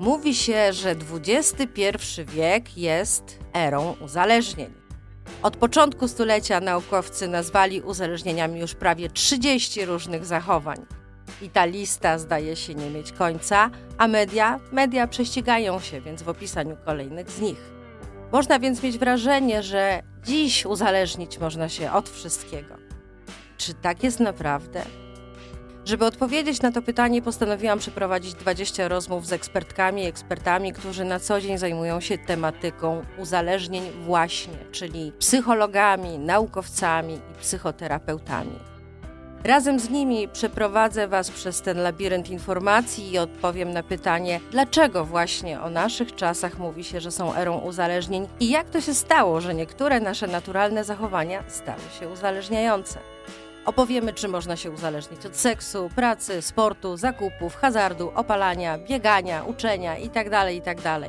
Mówi się, że XXI wiek jest erą uzależnień. Od początku stulecia naukowcy nazwali uzależnieniami już prawie 30 różnych zachowań. I ta lista zdaje się nie mieć końca, a media, media prześcigają się więc w opisaniu kolejnych z nich. Można więc mieć wrażenie, że dziś uzależnić można się od wszystkiego. Czy tak jest naprawdę? Żeby odpowiedzieć na to pytanie, postanowiłam przeprowadzić 20 rozmów z ekspertkami i ekspertami, którzy na co dzień zajmują się tematyką uzależnień, właśnie, czyli psychologami, naukowcami i psychoterapeutami. Razem z nimi przeprowadzę Was przez ten labirynt informacji i odpowiem na pytanie, dlaczego właśnie o naszych czasach mówi się, że są erą uzależnień i jak to się stało, że niektóre nasze naturalne zachowania stały się uzależniające. Opowiemy, czy można się uzależnić od seksu, pracy, sportu, zakupów, hazardu, opalania, biegania, uczenia itd. itd.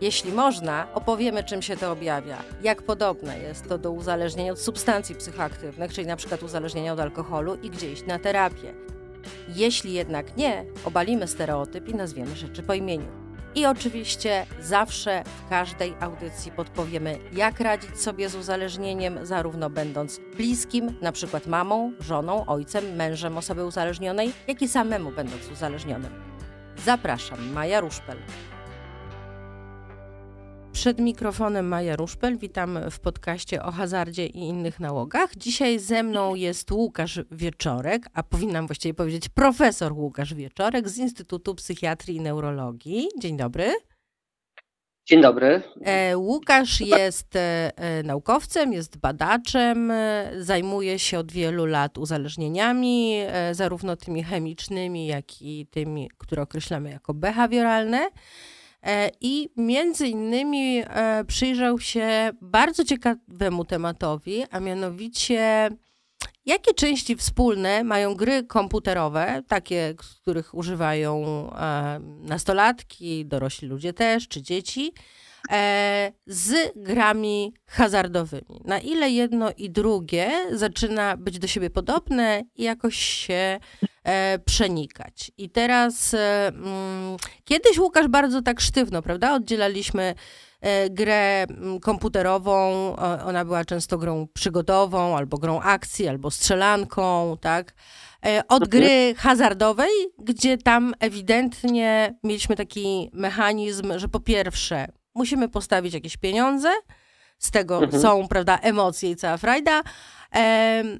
Jeśli można, opowiemy, czym się to objawia, jak podobne jest to do uzależnienia od substancji psychoaktywnych, czyli np. uzależnienia od alkoholu i gdzie iść na terapię. Jeśli jednak nie, obalimy stereotyp i nazwiemy rzeczy po imieniu. I oczywiście zawsze w każdej audycji podpowiemy, jak radzić sobie z uzależnieniem, zarówno będąc bliskim, na przykład mamą, żoną, ojcem, mężem osoby uzależnionej, jak i samemu będąc uzależnionym. Zapraszam, Maja Ruszpel. Przed mikrofonem Maja Ruszpel, witam w podcaście o hazardzie i innych nałogach. Dzisiaj ze mną jest Łukasz Wieczorek, a powinnam właściwie powiedzieć profesor Łukasz Wieczorek z Instytutu Psychiatrii i Neurologii. Dzień dobry. Dzień dobry. E, Łukasz jest e, e, naukowcem, jest badaczem, zajmuje się od wielu lat uzależnieniami, zarówno tymi chemicznymi, jak i tymi, które określamy jako behawioralne. E, i między innymi e, przyjrzał się bardzo ciekawemu tematowi, a mianowicie jakie części wspólne mają gry komputerowe, takie, których używają e, nastolatki, dorośli ludzie też, czy dzieci, z grami hazardowymi. Na ile jedno i drugie zaczyna być do siebie podobne i jakoś się e, przenikać. I teraz e, mm, kiedyś Łukasz bardzo tak sztywno, prawda? Oddzielaliśmy e, grę mm, komputerową, ona była często grą przygodową, albo grą akcji, albo strzelanką, tak? E, od mhm. gry hazardowej, gdzie tam ewidentnie mieliśmy taki mechanizm, że po pierwsze musimy postawić jakieś pieniądze, z tego mhm. są, prawda, emocje i cała frajda,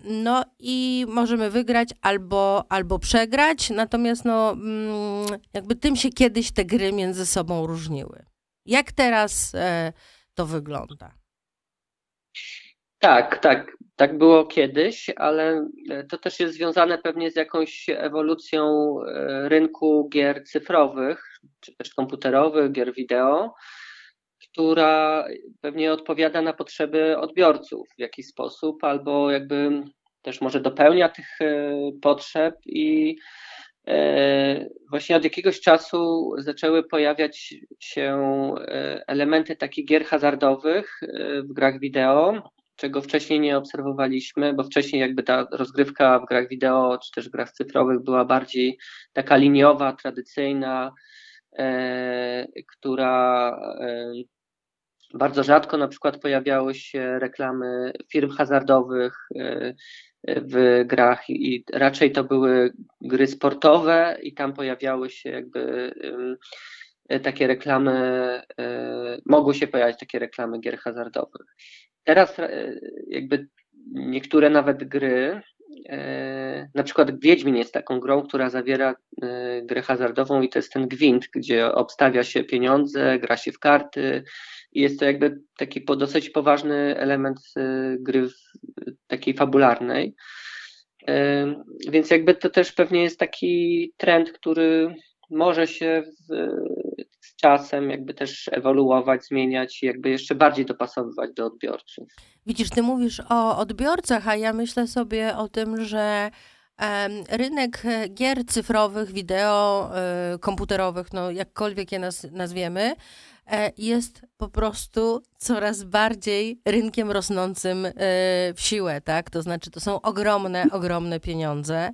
no i możemy wygrać albo, albo przegrać, natomiast no, mm, jakby tym się kiedyś te gry między sobą różniły. Jak teraz e, to wygląda? Tak, tak. Tak było kiedyś, ale e, to też jest związane pewnie z jakąś ewolucją e, rynku gier cyfrowych, czy też komputerowych, gier wideo która pewnie odpowiada na potrzeby odbiorców w jakiś sposób, albo jakby też może dopełnia tych e, potrzeb i e, właśnie od jakiegoś czasu zaczęły pojawiać się e, elementy takich gier hazardowych w grach wideo, czego wcześniej nie obserwowaliśmy, bo wcześniej jakby ta rozgrywka w grach wideo czy też grach cyfrowych była bardziej taka liniowa, tradycyjna, która bardzo rzadko na przykład pojawiały się reklamy firm hazardowych e, w grach i raczej to były gry sportowe i tam pojawiały się jakby takie reklamy, e, mogły się pojawić takie reklamy gier hazardowych. Teraz e, jakby niektóre nawet gry, na przykład Wiedźmin jest taką grą, która zawiera grę hazardową i to jest ten gwint, gdzie obstawia się pieniądze, gra się w karty, jest to jakby taki dosyć poważny element y, gry takiej fabularnej. Więc jakby to też pewnie jest taki trend, który może się w, z czasem jakby też ewoluować, zmieniać jakby jeszcze bardziej dopasowywać do odbiorców. Widzisz, ty mówisz o odbiorcach, a ja myślę sobie o tym, że rynek gier cyfrowych, wideo, y, komputerowych, no jakkolwiek je nazwiemy, E, jest po prostu coraz bardziej rynkiem rosnącym e, w siłę, tak? To znaczy, to są ogromne, ogromne pieniądze.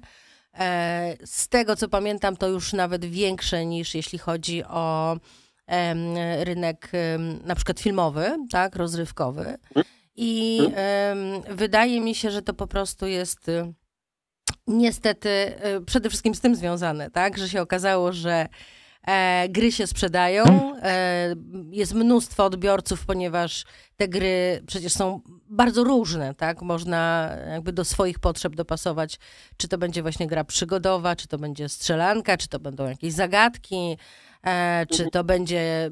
Z tego co pamiętam, to już nawet większe niż jeśli chodzi o rynek na przykład filmowy, tak, rozrywkowy. I wydaje mi się, że to po prostu jest y, niestety y, przede wszystkim z tym związane, tak, że się okazało, że E, gry się sprzedają, e, jest mnóstwo odbiorców, ponieważ te gry przecież są bardzo różne, tak? Można jakby do swoich potrzeb dopasować, czy to będzie właśnie gra przygodowa, czy to będzie strzelanka, czy to będą jakieś zagadki, e, czy to będzie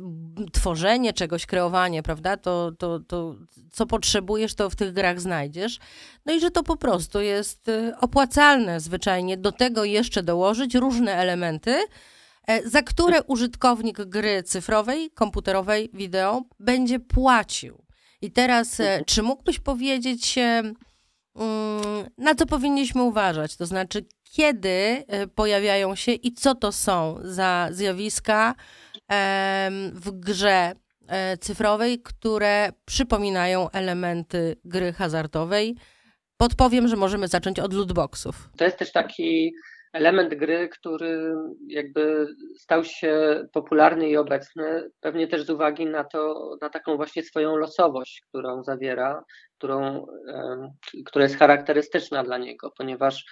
tworzenie czegoś, kreowanie, prawda? To, to, to co potrzebujesz, to w tych grach znajdziesz. No i że to po prostu jest y, opłacalne zwyczajnie do tego jeszcze dołożyć różne elementy, E, za które użytkownik gry cyfrowej, komputerowej, wideo będzie płacił. I teraz, e, mhm. czy mógłbyś powiedzieć, mm, na co powinniśmy uważać? To znaczy, kiedy e, pojawiają się i co to są za zjawiska w grze cyfrowej, które przypominają elementy gry hazardowej? Podpowiem, że możemy zacząć od lootboxów. To jest też taki element gry, który jakby stał się popularny i obecny, pewnie też z uwagi na to, na taką właśnie swoją losowość, którą zawiera, którą, która jest charakterystyczna dla niego, ponieważ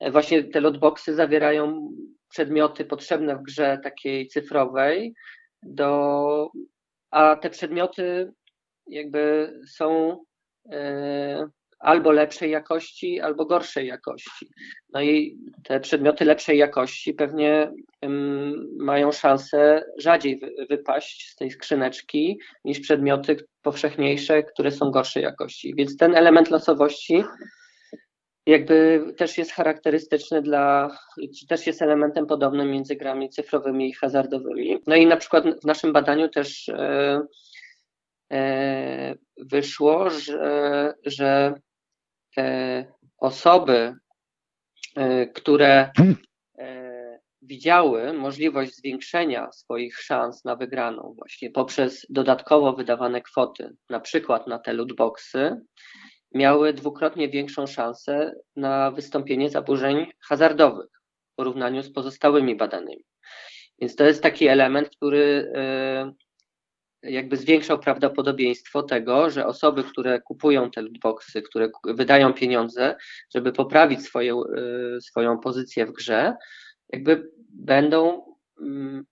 e, właśnie te lootboxy zawierają przedmioty potrzebne w grze takiej cyfrowej, do, a te przedmioty jakby są e, albo lepszej jakości, albo gorszej jakości. No i te przedmioty lepszej jakości pewnie um, mają szansę rzadziej wy, wypaść z tej skrzyneczki niż przedmioty powszechniejsze, które są gorszej jakości. Więc ten element losowości jakby też jest charakterystyczny dla, też jest elementem podobnym między grami cyfrowymi i hazardowymi. No i na przykład w naszym badaniu też e, e, wyszło, że, że osoby, e, które e, widziały możliwość zwiększenia swoich szans na wygraną właśnie poprzez dodatkowo wydawane kwoty, na przykład na te lootboxy, miały dwukrotnie większą szansę na wystąpienie zaburzeń hazardowych w porównaniu z pozostałymi badanymi. Więc to jest taki element, który jakby zwiększał prawdopodobieństwo tego, że osoby, które kupują te lootboxy, które wydają pieniądze, żeby poprawić swoją, y, swoją pozycję w grze, jakby będą mm,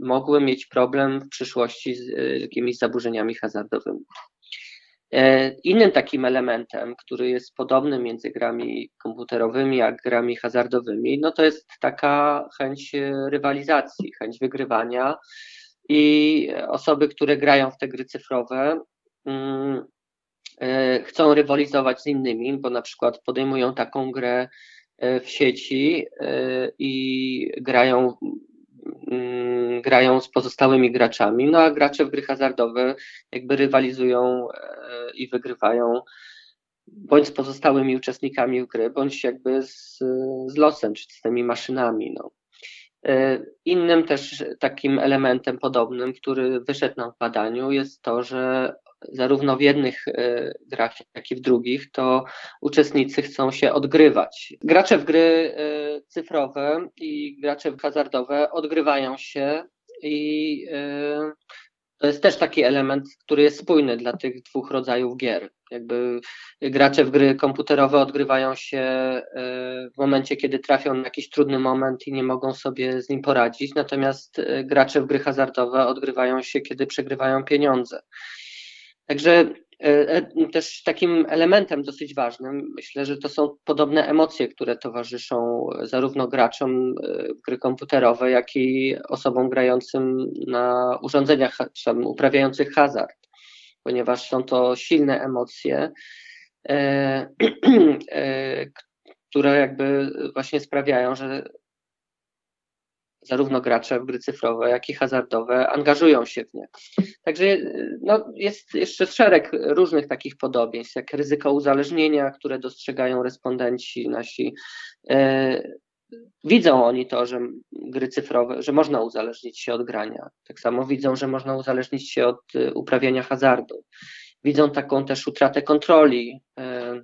mogły mieć problem w przyszłości z y, jakimiś zaburzeniami hazardowymi. E, innym takim elementem, który jest podobny między grami komputerowymi a grami hazardowymi, no to jest taka chęć rywalizacji, chęć wygrywania, i osoby, które grają w te gry cyfrowe, mm, e, chcą rywalizować z innymi, bo na przykład podejmują taką grę e, w sieci e, i grają, mm, grają z pozostałymi graczami, no a gracze w gry hazardowe jakby rywalizują i wygrywają bądź z pozostałymi uczestnikami gry, bądź jakby z, z losem, czy z tymi maszynami. No. E, innym też takim elementem podobnym, który wyszedł nam w badaniu, jest to, że zarówno w jednych e, grach, jak i w drugich, to uczestnicy chcą się odgrywać. Gracze w gry e, cyfrowe i gracze hazardowe odgrywają się i to jest też taki element, który jest spójny dla tych dwóch rodzajów gier. Jakby gracze w gry komputerowe odgrywają się e, w momencie, kiedy trafią na jakiś trudny moment i nie mogą sobie z nim poradzić, natomiast e, gracze w gry hazardowe odgrywają się, kiedy przegrywają pieniądze. Także też takim elementem dosyć ważnym, myślę, że to są podobne emocje, które towarzyszą zarówno graczom w gry komputerowe, jak i osobom grającym na urządzeniach, uprawiających hazard ponieważ są to silne emocje, e, e, które jakby właśnie sprawiają, że zarówno gracze w gry cyfrowe, jak i hazardowe angażują się w nie. Także no, jest jeszcze szereg różnych takich podobieństw, jak ryzyko uzależnienia, które dostrzegają respondenci nasi. E, widzą oni to, że gry cyfrowe, że można uzależnić się od grania. Tak samo widzą, że można uzależnić się od y, uprawiania hazardu. Widzą taką też utratę kontroli e,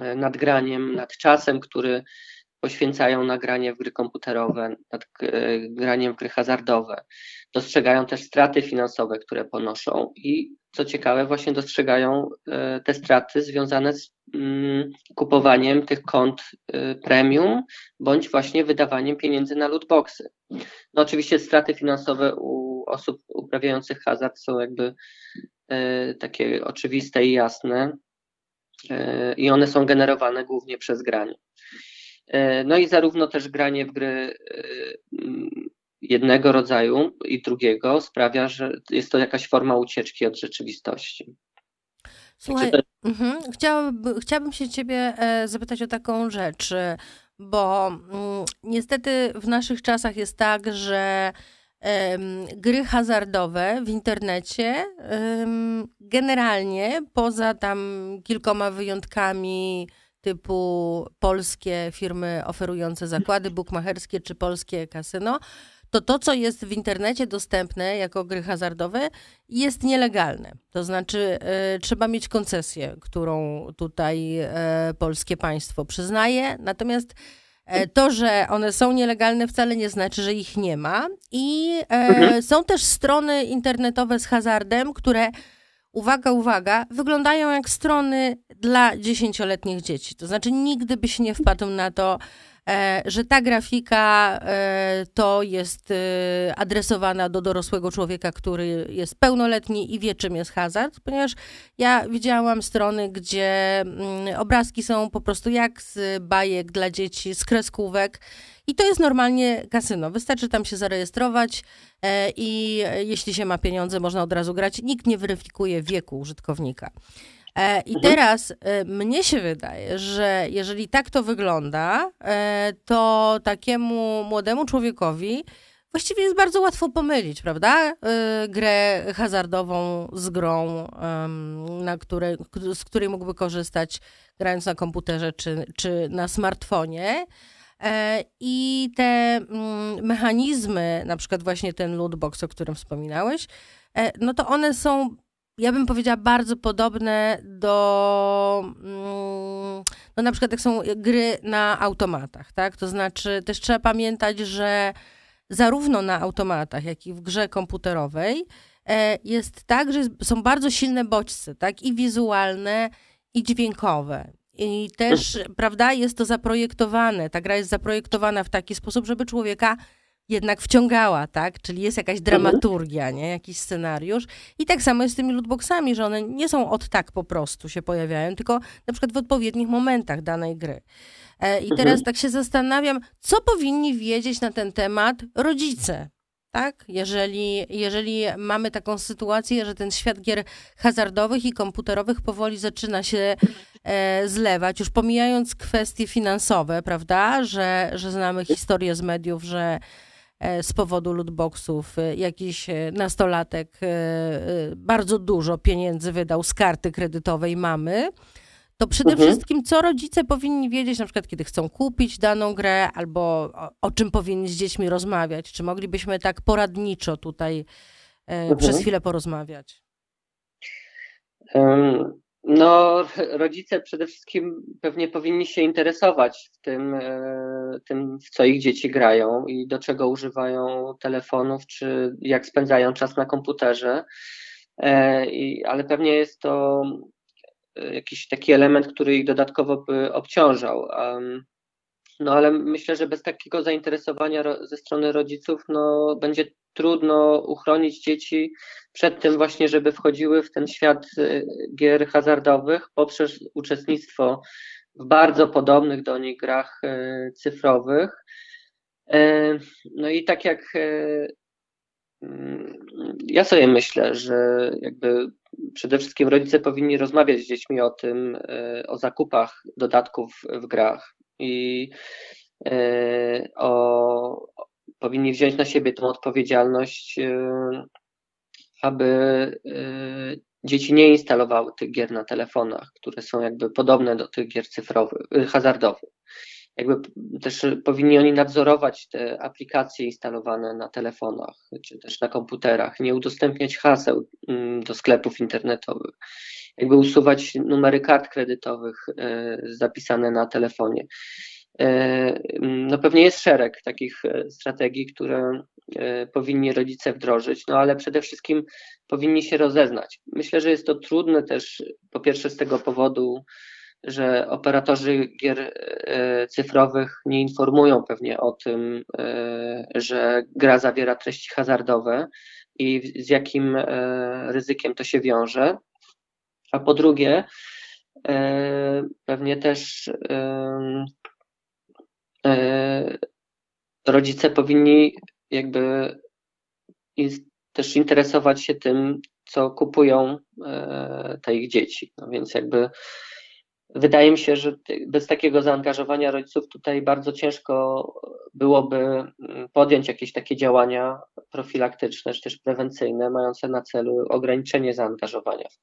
e, nad graniem, nad czasem, który poświęcają na granie w gry komputerowe, nad graniem w gry hazardowe. Dostrzegają też straty finansowe, które ponoszą i co ciekawe, właśnie dostrzegają te straty związane z mm, kupowaniem tych kont premium, bądź właśnie wydawaniem pieniędzy na lootboxy. No oczywiście straty finansowe u osób uprawiających hazard są jakby takie oczywiste i jasne i one są generowane głównie przez granie. E, no i zarówno też granie w gry e, jednego rodzaju i drugiego sprawia, że jest to jakaś forma ucieczki od rzeczywistości. Słuchaj, to... mhm, chciałabym, chciałabym się ciebie e, zapytać o taką rzecz, bo mm, niestety w naszych czasach jest tak, że gry hazardowe w internecie generalnie poza tam kilkoma wyjątkami typu polskie firmy oferujące zakłady bukmacherskie czy polskie kasyno, to to, co jest w internecie dostępne jako gry hazardowe, jest nielegalne. To znaczy, y, trzeba mieć koncesję, którą tutaj y, polskie państwo przyznaje. Natomiast e, to, że one są nielegalne, wcale nie znaczy, że ich nie ma. I mhm. są też strony internetowe z hazardem, które uwaga, uwaga, wyglądają jak strony dla dziesięcioletnich dzieci. To znaczy, nigdy byś nie wpadł na to, że ta grafika e, to jest e, adresowana do dorosłego człowieka, który jest pełnoletni i wie, czym jest hazard, ponieważ ja widziałam strony, gdzie mm, obrazki są po prostu jak z bajek dla dzieci, z kreskówek. I to jest normalnie kasyno. Wystarczy tam się zarejestrować e, i jeśli się ma pieniądze, można od razu grać. Nikt nie weryfikuje wieku użytkownika. E, I mhm. teraz e, mnie się wydaje, że jeżeli tak to wygląda, to takiemu młodemu człowiekowi właściwie jest bardzo łatwo pomylić, prawda? Grę hazardową z grą, na której, z której mógłby korzystać grając na komputerze czy, czy na smartfonie. E, I te mm, mechanizmy, na przykład właśnie ten lootbox, o którym wspominałeś, e, no to one są, ja bym powiedziała, bardzo podobne do, mm, no na przykład jak są gry na automatach, tak? To znaczy też trzeba pamiętać, że zarówno na automatach, jak i w grze komputerowej e, jest tak, że są bardzo silne bodźce, tak? I wizualne, i dźwiękowe. I też, prawda, jest to zaprojektowane. Ta gra jest zaprojektowana w taki sposób, żeby człowieka jednak wciągała, tak? Czyli jest jakaś mhm. dramaturgia, nie? Jakiś scenariusz. I tak samo jest z tymi lootboxami, że one nie są od tak po prostu się pojawiają, tylko na przykład w odpowiednich momentach danej gry. E, I teraz mhm. tak się zastanawiam, co powinni wiedzieć na ten temat rodzice, tak? Jeżeli, jeżeli mamy taką sytuację, że ten świat gier hazardowych i komputerowych powoli zaczyna się e, zlewać, już pomijając kwestie finansowe, prawda, że, że znamy historię z mediów, że z powodu lootboxów e, jakiś e, nastolatek e, bardzo dużo pieniędzy wydał z karty kredytowej mamy, to przede mhm. wszystkim co rodzice powinni wiedzieć, na przykład kiedy chcą kupić daną grę, albo o, o czym powinni z dziećmi rozmawiać? Czy moglibyśmy tak poradniczo tutaj e, mhm. przez chwilę porozmawiać? No, rodzice przede wszystkim pewnie powinni się interesować tym, e, tym, w co ich dzieci grają i do czego używają telefonów, czy jak spędzają czas na komputerze. E, ale pewnie jest to jakiś taki element, który ich dodatkowo by obciążał. No ale myślę, że bez takiego zainteresowania ze strony rodziców no, będzie trudno uchronić dzieci przed tym właśnie, żeby wchodziły w ten świat y, gier hazardowych poprzez uczestnictwo w bardzo podobnych do nich grach y, cyfrowych. E, no i tak jak mm, ja sobie myślę, że jakby przede wszystkim rodzice powinni rozmawiać z dziećmi o tym, o zakupach dodatków w grach i o, powinni wziąć na siebie tą odpowiedzialność, aby dzieci nie instalowały tych gier na telefonach, które są jakby podobne do tych gier cyfrowych, hazardowych jakby też powinni oni nadzorować te aplikacje instalowane na telefonach czy też na komputerach, nie udostępniać haseł mm, do sklepów internetowych, jakby usuwać numery kart kredytowych e, zapisane na telefonie. No pewnie jest szereg takich strategii, które powinni rodzice wdrożyć, no ale przede wszystkim powinni się rozeznać. Myślę, że jest to trudne też po pierwsze z tego powodu, że operatorzy gier cyfrowych nie informują pewnie o tym, że gra zawiera treści hazardowe i z jakim ryzykiem to się wiąże. A po drugie, e, pewnie też e, e, rodzice powinni jakby też interesować się tym, co kupują te ich dzieci. No więc jakby wydaje mi się, że bez takiego zaangażowania rodziców tutaj bardzo ciężko byłoby mm, podjąć jakieś takie działania profilaktyczne czy też prewencyjne, mające na celu ograniczenie zaangażowania w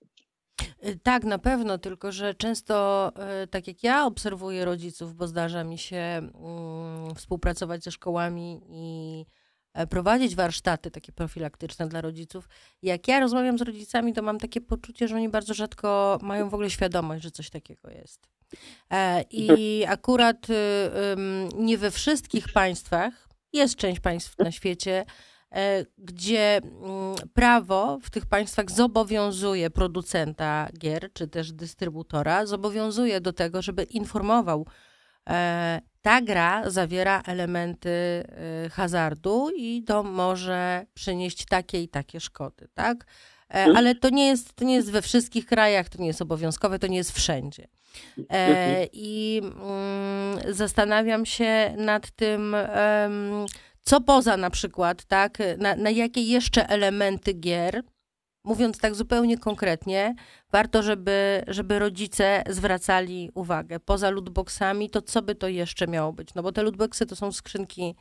tak, na pewno, tylko że często, y, tak jak ja obserwuję rodziców, bo zdarza mi się mm, współpracować ze szkołami i e, prowadzić warsztaty takie profilaktyczne dla rodziców. Jak ja rozmawiam z rodzicami, to mam takie poczucie, że oni bardzo rzadko mają w ogóle świadomość, że coś takiego jest. E, I akurat y, nie we wszystkich państwach, jest część państw na świecie, gdzie mm, prawo w tych państwach zobowiązuje producenta gier, czy też dystrybutora, zobowiązuje do tego, żeby informował, e, ta gra zawiera elementy e, hazardu i to może przynieść takie i takie szkody, tak? Mhm. Ale to nie jest, to nie jest we wszystkich krajach, to nie jest obowiązkowe, to nie jest wszędzie. Mhm. I mm, zastanawiam się nad tym, co poza na przykład, tak, na, na jakie jeszcze elementy gier, mówiąc tak zupełnie konkretnie, warto, żeby, żeby rodzice zwracali uwagę. Poza lootboxami, to co by to jeszcze miało być? No bo te lootboxy to są skrzynki,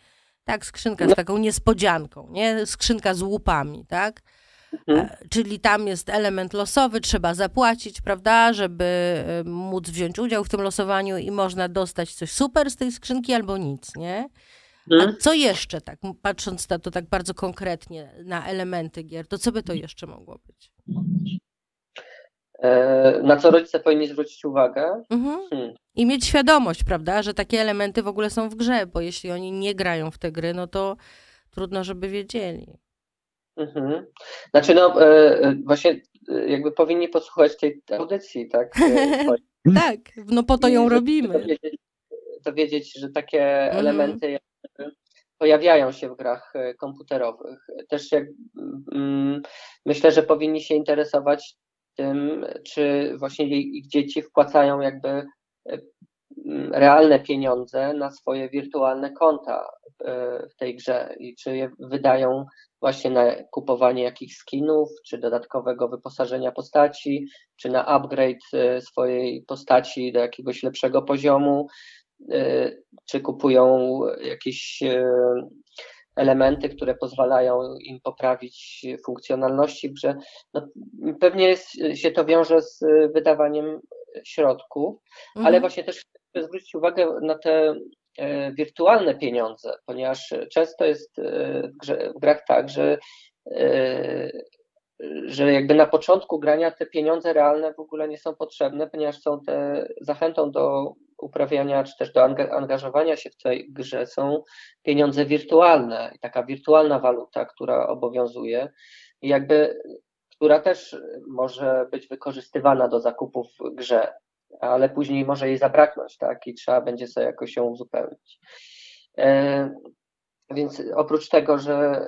tak, skrzynka z no. taką niespodzianką, nie? Skrzynka z łupami, tak? Mhm. E, czyli tam jest element losowy, trzeba zapłacić, prawda, żeby e, móc wziąć udział w tym losowaniu i można dostać coś super z tej skrzynki albo nic, nie? A mhm. co jeszcze, tak patrząc na to tak bardzo konkretnie, na elementy gier, to co by to jeszcze mogło być? E, na co rodzice powinni zwrócić uwagę? Mhm. Hmm. I mieć świadomość, prawda, że takie elementy w ogóle są w grze, bo jeśli oni nie grają w te gry, no to trudno, żeby wiedzieli. Mhm. Znaczy, no e, właśnie jakby powinni posłuchać tej audycji, tak? tak, no po to ją robimy. Dowiedzieć, dowiedzieć że takie mhm. elementy pojawiają się w grach e, komputerowych. Też jak, mm, myślę, że powinni się interesować tym, czy właśnie ich dzieci wpłacają jakby e, mm, realne pieniądze na swoje wirtualne konta e, w tej grze i czy je wydają właśnie na kupowanie jakichś skinów, czy dodatkowego wyposażenia postaci, czy na upgrade swojej postaci do jakiegoś lepszego poziomu, czy kupują jakieś e, elementy, które pozwalają im poprawić funkcjonalności w grze. No, pewnie jest, się to wiąże z wydawaniem środków, mhm. ale właśnie też chcę zwrócić uwagę na te e, wirtualne pieniądze, ponieważ często jest w, grze, w grach tak, że że jakby na początku grania te pieniądze realne w ogóle nie są potrzebne, ponieważ są te zachętą do uprawiania, czy też do angażowania się w tej grze są pieniądze wirtualne i taka wirtualna waluta, która obowiązuje jakby, która też może być wykorzystywana do zakupów w grze, ale później może jej zabraknąć, tak, i trzeba będzie sobie jakoś ją uzupełnić. E, więc oprócz tego, że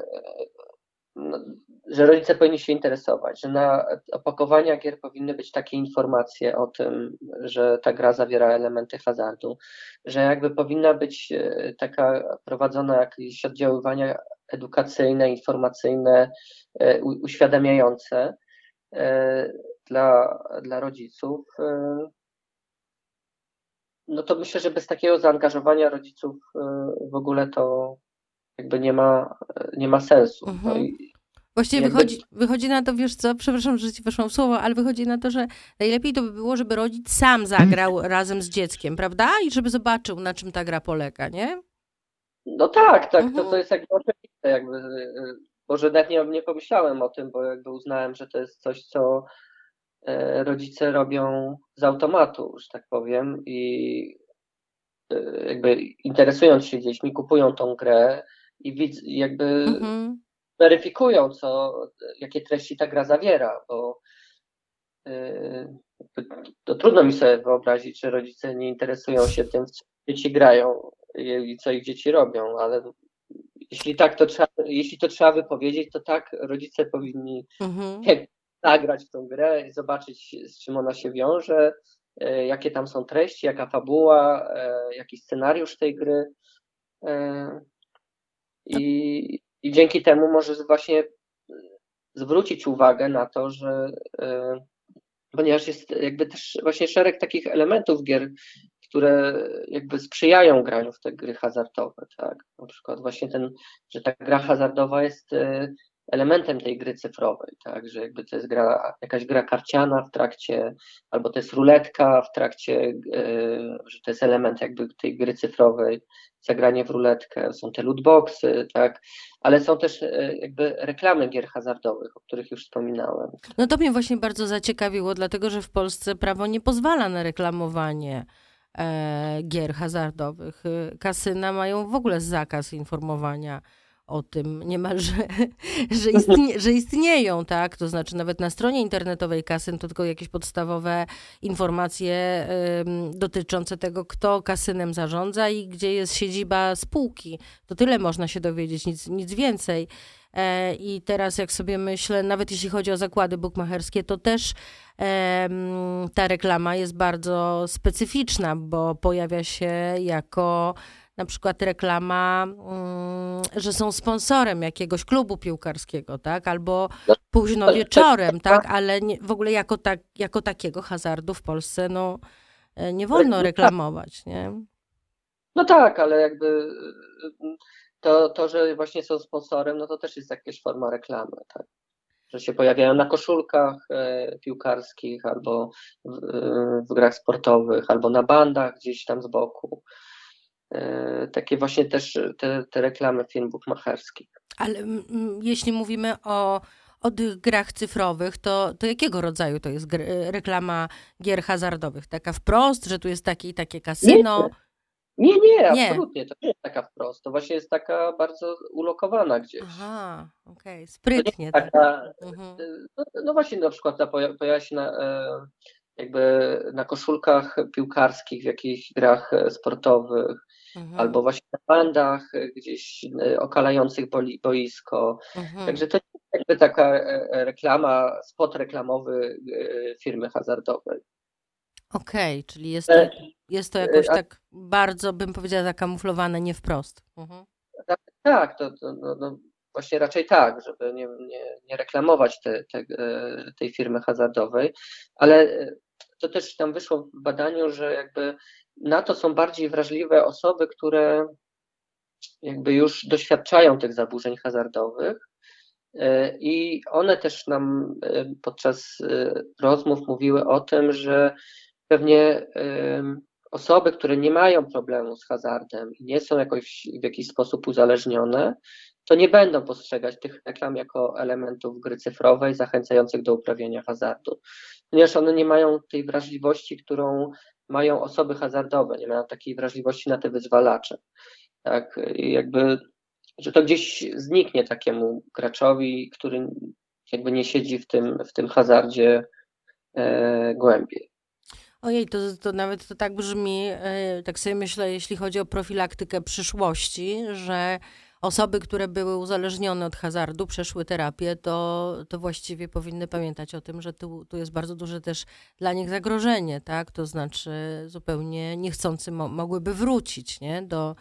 no, że rodzice powinni się interesować, że na opakowaniach gier powinny być takie informacje o tym, że ta gra zawiera elementy hazardu, że jakby powinna być e, taka prowadzona jakieś oddziaływania edukacyjne, informacyjne, e, uświadamiające e, dla, dla rodziców. No to myślę, że bez takiego zaangażowania rodziców w ogóle to jakby nie ma, nie ma sensu. No mhm. No i, Właściwie Jakby... wychodzi, wychodzi na to, wiesz co, przepraszam, że ci weszłam w słowo, ale wychodzi na to, że najlepiej to by było, żeby rodzic sam zagrał razem z dzieckiem, prawda? I żeby zobaczył, na czym ta gra polega, nie? No tak, tak, to, to mhm. jest jakby oczywiste, jakby, może nawet nie, nie pomyślałem o tym, bo jakby uznałem, że to jest coś, co e, rodzice robią z automatu, że tak powiem, i jakby interesując się dziećmi, kupują tą grę i widz, jakby mhm. weryfikują, co, jakie treści ta gra zawiera, bo to trudno mi sobie wyobrazić, że rodzice nie interesują się tym, co dzieci grają i co ich dzieci robią, ale jeśli tak to trzeba, jeśli to trzeba wypowiedzieć, to tak rodzice powinni mhm. nagrać w tą grę i zobaczyć, z czym ona się wiąże, e, jakie tam są treści, jaka fabuła, e, jaki scenariusz tej gry. I, i dzięki temu może właśnie zwrócić uwagę na to, że ponieważ jest jakby też właśnie szereg takich elementów gier, które jakby sprzyjają graniu w te gry hazardowe, tak? Na przykład właśnie ten, że ta gra hazardowa jest e, elementem tej gry cyfrowej, tak? Że jakby to jest gra, jakaś gra karciana w trakcie, albo to jest ruletka w trakcie, e, że to jest element jakby tej gry cyfrowej, zagranie w ruletkę, są te lootboxy, tak? Ale są też e, jakby reklamy gier hazardowych, o których już wspominałem. No to mnie właśnie bardzo zaciekawiło, dlatego że w Polsce prawo nie pozwala na reklamowanie e, gier hazardowych. Kasyna mają w ogóle zakaz informowania o tym niemalże, że, istnie, że istnieją, tak? To znaczy nawet na stronie internetowej kasyn to tylko jakieś podstawowe informacje y, dotyczące tego, kto kasynem zarządza i gdzie jest siedziba spółki. To tyle można się dowiedzieć, nic, nic więcej. E, I teraz jak sobie myślę, nawet jeśli chodzi o zakłady bukmacherskie, to też ta reklama jest bardzo specyficzna, bo pojawia się jako na przykład reklama, mm, że są sponsorem jakiegoś klubu piłkarskiego, tak? Albo późno wieczorem, tak? Ale nie, w ogóle jako, tak, jako takiego hazardu w Polsce, no, e, nie wolno tak. reklamować, nie? No tak, ale jakby to, to, że właśnie są sponsorem, no to też jest jakaś forma reklamy, tak? Że się pojawiają na koszulkach e, piłkarskich, albo w, w grach sportowych, albo na bandach gdzieś tam z boku. E, takie właśnie też te, te reklamy firm bukmacherskich. Ale m, jeśli mówimy o, o tych grach cyfrowych, to, to jakiego rodzaju to jest gr, reklama gier hazardowych? Taka wprost, że tu jest takie i takie kasyno? Nie, nie, nie, nie. absolutnie. To nie jest taka wprost. To właśnie jest taka bardzo ulokowana gdzieś. Aha, okej, okay. sprytnie. Taka, tak. mhm. no, no, właśnie na przykład ta pojawia się na, e, jakby na koszulkach piłkarskich w jakichś grach e, sportowych, mhm. albo właśnie na bandach e, gdzieś e, okalających boisko. Mhm. Także to jest jakby taka reklama, spot reklamowy firmy hazardowej. Okej, okay, czyli jest to, jest to jakoś tak bardzo, bym powiedziała, zakamuflowane, nie wprost. Mhm. Tak, tak, to, to no, no, właśnie raczej tak, żeby nie, nie, nie reklamować te, te, tej firmy hazardowej, ale to też tam wyszło w badaniu, że jakby na to są bardziej wrażliwe osoby, które jakby już doświadczają tych zaburzeń hazardowych. E, I one też nam e, podczas e, rozmów mówiły o tym, że pewnie osoby, które nie mają problemu z hazardem i nie są jakoś w jakiś sposób uzależnione, to nie będą postrzegać tych reklam jako elementów gry cyfrowej zachęcających do uprawiania hazardu, ponieważ one nie mają tej wrażliwości, którą mają osoby hazardowe, nie mają takiej wrażliwości na te wyzwalacze. Tak, jakby, że to gdzieś zniknie takiemu graczowi, który jakby nie siedzi w tym, w tym hazardzie e, głębiej. Ojej, to, to nawet to tak brzmi, e, tak sobie myślę, jeśli chodzi o profilaktykę przyszłości, że osoby, które były uzależnione od hazardu, przeszły terapię, to, to właściwie powinny pamiętać o tym, że tu, tu jest bardzo duże też dla nich zagrożenie, tak? To znaczy zupełnie niechcący mo mogłyby wrócić, nie? Do,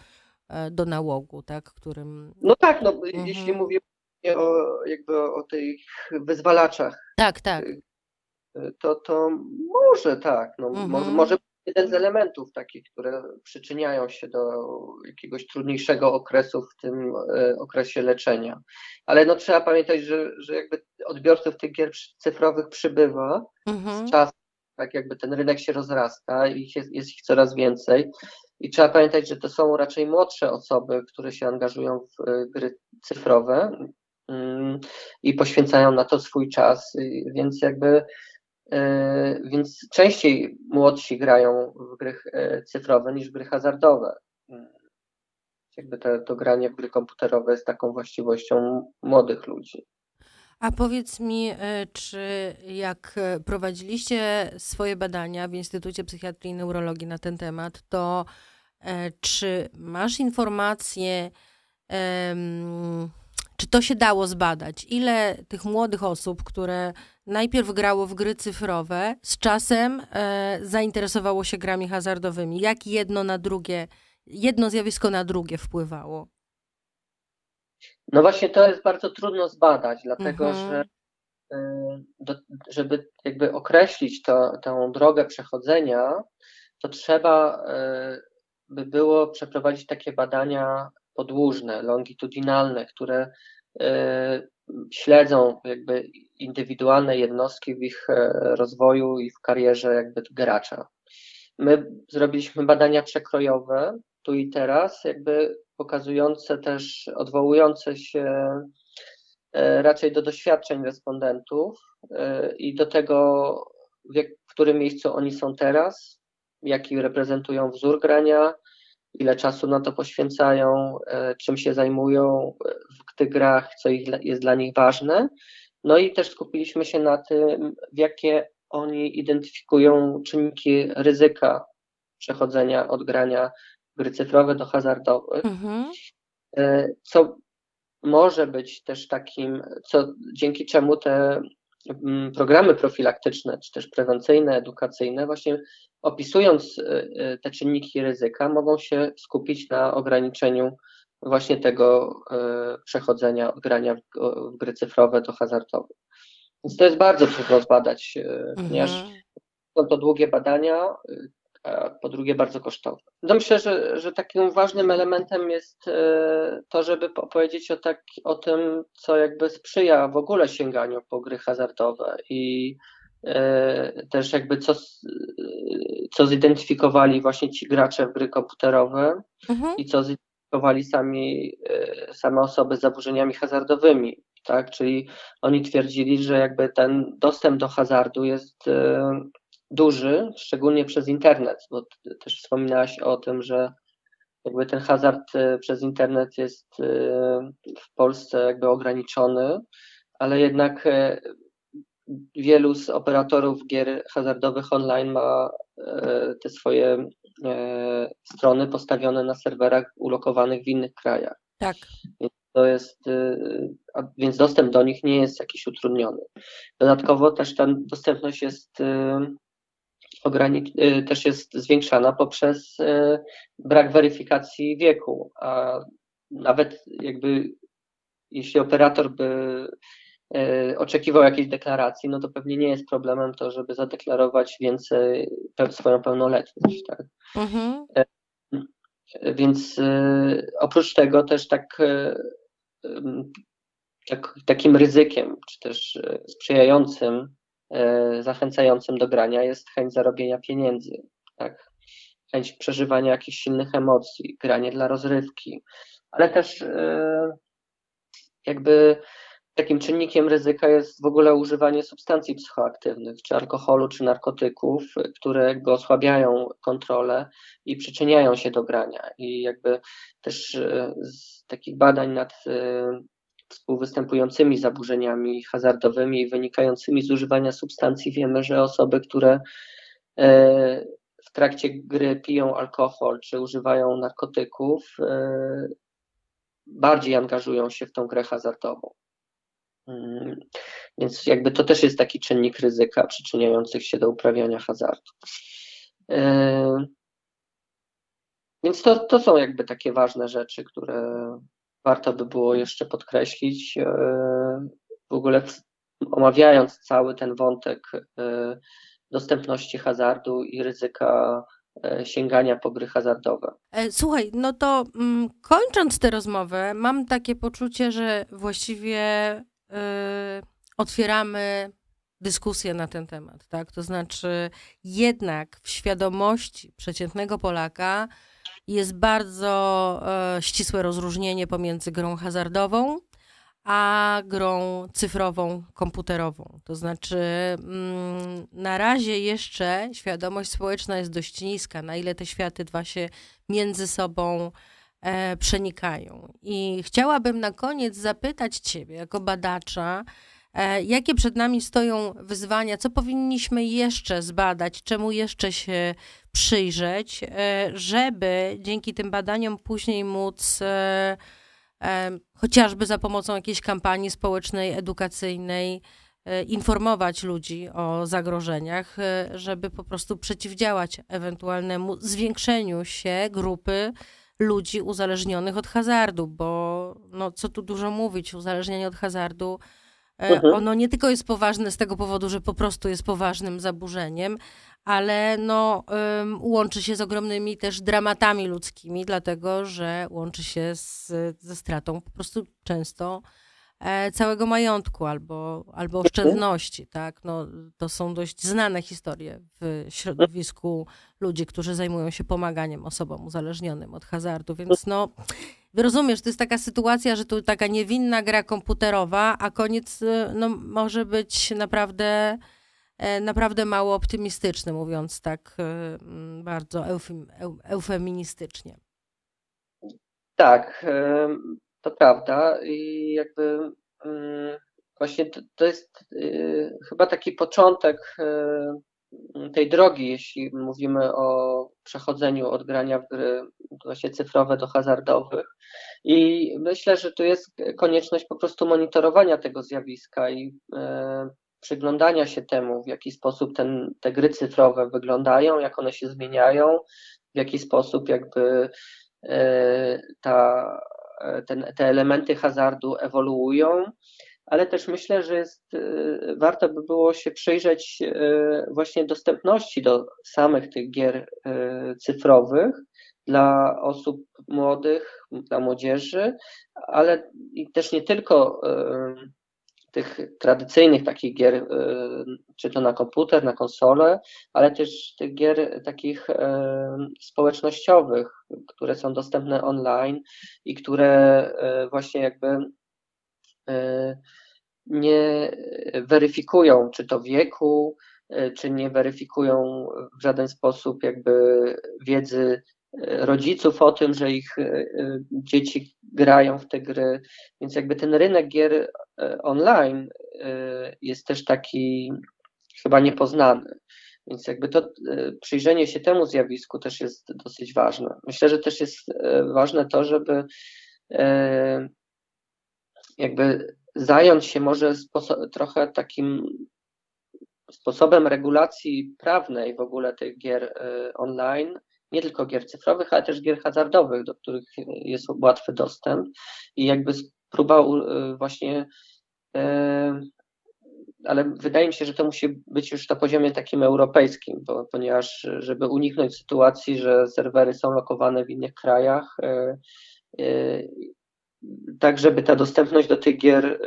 e, do nałogu, tak? Którym... No tak, no, mhm. jeśli mówię o, jakby o tych wyzwalaczach. Tak, tak. To, to może tak, no, mhm. może, może jeden z elementów takich, które przyczyniają się do jakiegoś trudniejszego okresu w tym e, okresie leczenia. Ale no trzeba pamiętać, że, że jakby odbiorców tych gier cyfrowych przybywa mhm. z czasem, tak jakby ten rynek się rozrasta i jest, jest ich coraz więcej. I trzeba pamiętać, że to są raczej młodsze osoby, które się angażują w e, gry cyfrowe mm, i poświęcają na to swój czas, więc jakby więc częściej młodsi grają w gry cyfrowe niż w gry hazardowe. Jakby to, to granie w gry komputerowe jest taką właściwością młodych ludzi. A powiedz mi, czy jak prowadziliście swoje badania w Instytucie Psychiatrii i Neurologii na ten temat, to czy masz informacje, czy to się dało zbadać? Ile tych młodych osób, które najpierw grało w gry cyfrowe, z czasem e, zainteresowało się grami hazardowymi? Jak jedno na drugie, jedno zjawisko na drugie wpływało? No właśnie to jest bardzo trudno zbadać, dlatego mhm. że e, do, żeby jakby określić to, tę drogę przechodzenia, to trzeba e, by było przeprowadzić takie badania podłużne, longitudinalne, które e, śledzą jakby indywidualne jednostki w ich e, rozwoju i w karierze jakby gracza. My zrobiliśmy badania przekrojowe tu i teraz, jakby pokazujące też, odwołujące się e, raczej do doświadczeń respondentów i do tego, w którym miejscu oni są teraz, jaki reprezentują wzór grania, ile czasu na to poświęcają, e, czym się zajmują w tych grach, co jest dla nich ważne. No i też skupiliśmy się na tym, w jakie oni identyfikują czynniki ryzyka przechodzenia od grania gry cyfrowe do hazardowych, mhm. E, co może być też takim, co dzięki czemu te programy profilaktyczne, czy też prewencyjne, edukacyjne, właśnie opisując y, y, te czynniki ryzyka, mogą się skupić na ograniczeniu właśnie tego y, przechodzenia od grania w gry cyfrowe do hazardowych. Więc to jest bardzo trudno zbadać, mhm. ponieważ są to długie badania, po drugie bardzo kosztowne. No myślę, że, że takim ważnym elementem jest to, żeby opowiedzieć o, tak, o tym, co jakby sprzyja w ogóle sięganiu po gry hazardowe i E, też jakby co, co zidentyfikowali właśnie ci gracze w gry komputerowe mhm. i co zidentyfikowali sami, e, same osoby z zaburzeniami hazardowymi, tak? Czyli oni twierdzili, że jakby ten dostęp do hazardu jest e, duży, szczególnie przez internet, bo też wspominałaś o tym, że jakby ten hazard przez internet jest w Polsce jakby ograniczony, ale jednak wielu z operatorów gier hazardowych online ma e, te swoje e, strony postawione na serwerach ulokowanych w innych krajach. Tak. To jest, e, więc dostęp do nich nie jest jakiś utrudniony. Dodatkowo też ta dostępność jest ogranic- też jest zwiększana poprzez brak weryfikacji wieku, a nawet jakby jeśli operator by E, oczekiwał jakiejś deklaracji, no to pewnie nie jest problemem to, żeby zadeklarować więcej swoją pełnoletność. Tak? Mhm. E, więc oprócz tego też tak, tak, takim ryzykiem, czy też sprzyjającym, zachęcającym do grania jest chęć zarobienia pieniędzy, tak? chęć przeżywania jakichś silnych emocji, granie dla rozrywki, ale też jakby Takim czynnikiem ryzyka jest w ogóle używanie substancji psychoaktywnych, czy alkoholu, czy narkotyków, które jakby osłabiają kontrolę i przyczyniają się do grania. I jakby też e, z takich badań nad e, współwystępującymi zaburzeniami hazardowymi i wynikającymi z używania substancji wiemy, że osoby, które e, w trakcie gry piją alkohol czy używają narkotyków, bardziej angażują się w tą grę hazardową. Mm, więc jakby to też jest taki czynnik ryzyka przyczyniających się do uprawiania hazardu. E, więc to, to są jakby takie ważne rzeczy, które warto by było jeszcze podkreślić. E, w ogóle omawiając cały ten wątek e, dostępności hazardu i ryzyka sięgania po gry hazardowe. Słuchaj, no to mm, kończąc tę rozmowę, mam takie poczucie, że właściwie otwieramy dyskusję na ten temat, tak? To znaczy, jednak w świadomości przeciętnego Polaka jest bardzo e, ścisłe rozróżnienie pomiędzy grą hazardową a grą cyfrową, komputerową. To znaczy, mm, na razie jeszcze świadomość społeczna jest dość niska, na ile te światy dwa się między sobą e, przenikają. I chciałabym na koniec zapytać Ciebie, jako badacza, e, jakie przed nami stoją wyzwania, co powinniśmy jeszcze zbadać, czemu jeszcze się przyjrzeć, e, żeby dzięki tym badaniom później móc e, chociażby za pomocą jakiejś kampanii społecznej, edukacyjnej, e, informować ludzi o zagrożeniach, e, żeby po prostu przeciwdziałać ewentualnemu zwiększeniu się grupy ludzi uzależnionych od hazardu, bo no, co tu dużo mówić, uzależnienie od hazardu E, mhm. Ono nie tylko jest poważne z tego powodu, że po prostu jest poważnym zaburzeniem, ale no, um, łączy się z ogromnymi też dramatami ludzkimi, dlatego że łączy się z, ze stratą po prostu często e, całego majątku albo, albo oszczędności. Tak? No, to są dość znane historie w środowisku ludzi, którzy zajmują się pomaganiem osobom uzależnionym od hazardu, więc no rozumiesz, to jest taka sytuacja, że tu taka niewinna gra komputerowa, a koniec y, no, może być naprawdę, e, naprawdę mało optymistyczny, mówiąc tak y, mm, bardzo eufem, eufeministycznie. Tak, to prawda i jakby mm, właśnie to, to jest y, chyba taki początek tej drogi, jeśli mówimy o przechodzeniu od grania w gry właśnie cyfrowe do hazardowych. I myślę, że tu jest konieczność po prostu monitorowania tego zjawiska i e, przyglądania się temu, w jaki sposób ten, te gry cyfrowe wyglądają, jak one się zmieniają, w jaki sposób jakby ta, ten, te elementy hazardu ewoluują ale też myślę, że jest, y, warto by było się przyjrzeć y, właśnie dostępności do samych tych gier cyfrowych dla osób młodych, dla młodzieży, ale też nie tylko tych tradycyjnych takich gier, czy to na komputer, na konsolę, ale też tych gier takich społecznościowych, które są dostępne online i które właśnie jakby nie weryfikują, czy to wieku, czy nie weryfikują w żaden sposób jakby wiedzy rodziców o tym, że ich dzieci grają w te gry. Więc jakby ten rynek gier online jest też taki chyba niepoznany. Więc jakby to przyjrzenie się temu zjawisku też jest dosyć ważne. Myślę, że też jest ważne to, żeby jakby zająć się może trochę takim sposobem regulacji prawnej w ogóle tych gier online, nie tylko gier cyfrowych, ale też gier hazardowych, do których jest łatwy dostęp i jakby próba y, właśnie, y, ale wydaje mi się, że to musi być już na poziomie takim europejskim, bo, ponieważ żeby uniknąć sytuacji, że serwery są lokowane w innych krajach, tak żeby ta dostępność do tych gier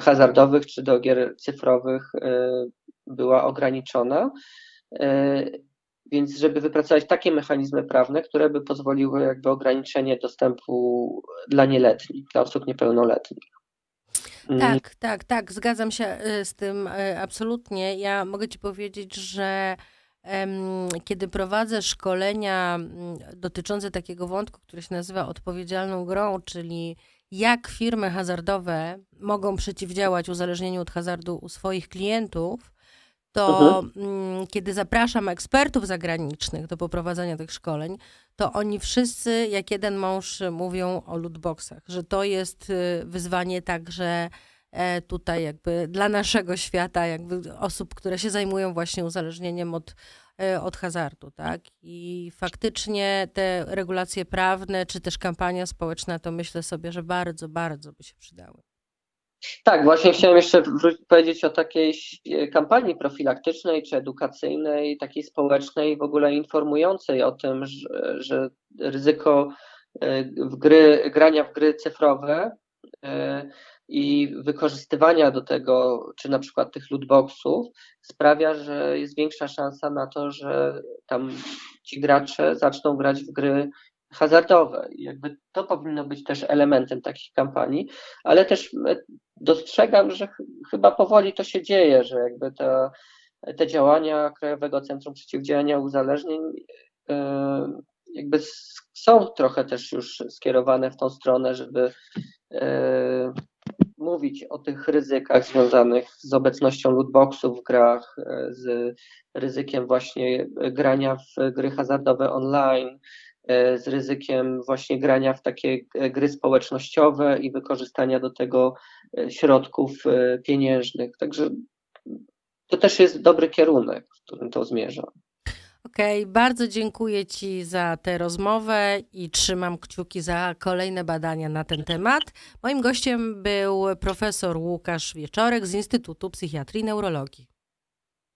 hazardowych czy do gier cyfrowych była ograniczona. Więc żeby wypracować takie mechanizmy prawne, które by pozwoliły jakby ograniczenie dostępu dla nieletnich, dla osób niepełnoletnich. Mm. Tak, tak, tak, zgadzam się z tym absolutnie. Ja mogę Ci powiedzieć, że kiedy prowadzę szkolenia mm, dotyczące takiego wątku, który się nazywa odpowiedzialną grą, czyli jak firmy hazardowe mogą przeciwdziałać uzależnieniu od hazardu u swoich klientów, to mhm. Mm, kiedy zapraszam ekspertów zagranicznych do poprowadzenia tych szkoleń, to oni wszyscy, jak jeden mąż, mówią o lootboxach, że to jest y, wyzwanie także E, tutaj jakby dla naszego świata, jakby osób, które się zajmują właśnie uzależnieniem od, e, od hazardu, tak? I faktycznie te regulacje prawne, czy też kampania społeczna, to myślę sobie, że bardzo, bardzo by się przydały. Tak, właśnie chciałem jeszcze powiedzieć o takiej e, kampanii profilaktycznej czy edukacyjnej, takiej społecznej, w ogóle informującej o tym, że, że ryzyko w gry, grania w gry cyfrowe i wykorzystywania do tego, czy na przykład tych lootboxów, sprawia, że jest większa szansa na to, że tam ci gracze zaczną grać w gry hazardowe. Jakby to powinno być też elementem takich kampanii, ale też e, dostrzegam, że ch chyba powoli to się dzieje, że jakby te działania Krajowego Centrum Przeciwdziałania Uzależnień e, jakby są trochę też już skierowane w tą stronę, żeby e, mówić o tych ryzykach związanych z obecnością lootboxów w grach, z ryzykiem właśnie grania w gry hazardowe online, z ryzykiem właśnie grania w takie e, gry społecznościowe i wykorzystania do tego e, środków pieniężnych. Także to też jest dobry kierunek, w którym to zmierza. Okej, okay, bardzo dziękuję Ci za tę rozmowę i trzymam kciuki za kolejne badania na ten temat. Moim gościem był profesor Łukasz Wieczorek z Instytutu Psychiatrii i Neurologii.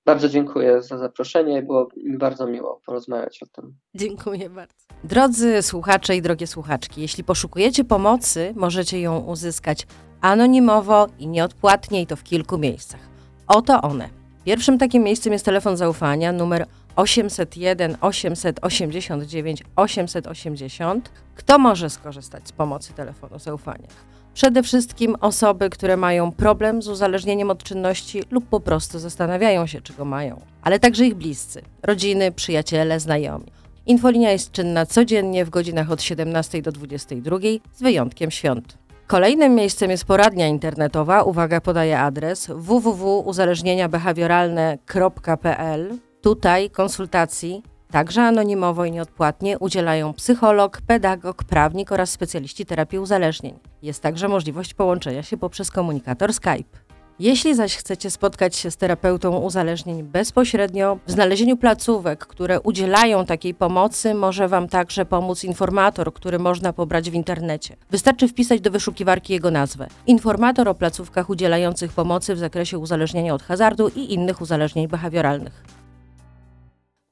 Bardzo dziękuję za zaproszenie. Było bardzo miło porozmawiać o tym. Dziękuję bardzo. Drodzy słuchacze i drogie słuchaczki, jeśli poszukujecie pomocy, możecie ją uzyskać anonimowo i nieodpłatnie i to w kilku miejscach. Oto one. Pierwszym takim miejscem jest telefon zaufania numer 801 889 880. Kto może skorzystać z pomocy telefonu zaufania? Przede wszystkim osoby, które mają problem z uzależnieniem od czynności lub po prostu zastanawiają się, czego mają, ale także ich bliscy, rodziny, przyjaciele, znajomi. Infolinia jest czynna codziennie w godzinach od 17 do 22, z wyjątkiem świąt. Kolejnym miejscem jest poradnia internetowa. Uwaga, podaję adres www.uzależnieniabehawioralne.pl. Tutaj konsultacji Także anonimowo i nieodpłatnie udzielają psycholog, pedagog, prawnik oraz specjaliści terapii uzależnień. Jest także możliwość połączenia się poprzez komunikator Skype. Jeśli zaś chcecie spotkać się z terapeutą uzależnień bezpośrednio, w znalezieniu placówek, które udzielają takiej pomocy, może Wam także pomóc informator, który można pobrać w internecie. Wystarczy wpisać do wyszukiwarki jego nazwę. Informator o placówkach udzielających pomocy w zakresie uzależnienia od hazardu i innych uzależnień behawioralnych.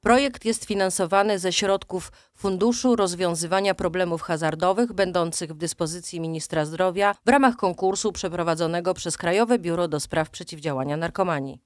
Projekt jest finansowany ze środków Funduszu Rozwiązywania Problemów Hazardowych, będących w dyspozycji Ministra Zdrowia w ramach konkursu przeprowadzonego przez Krajowe Biuro do Spraw Przeciwdziałania Narkomanii.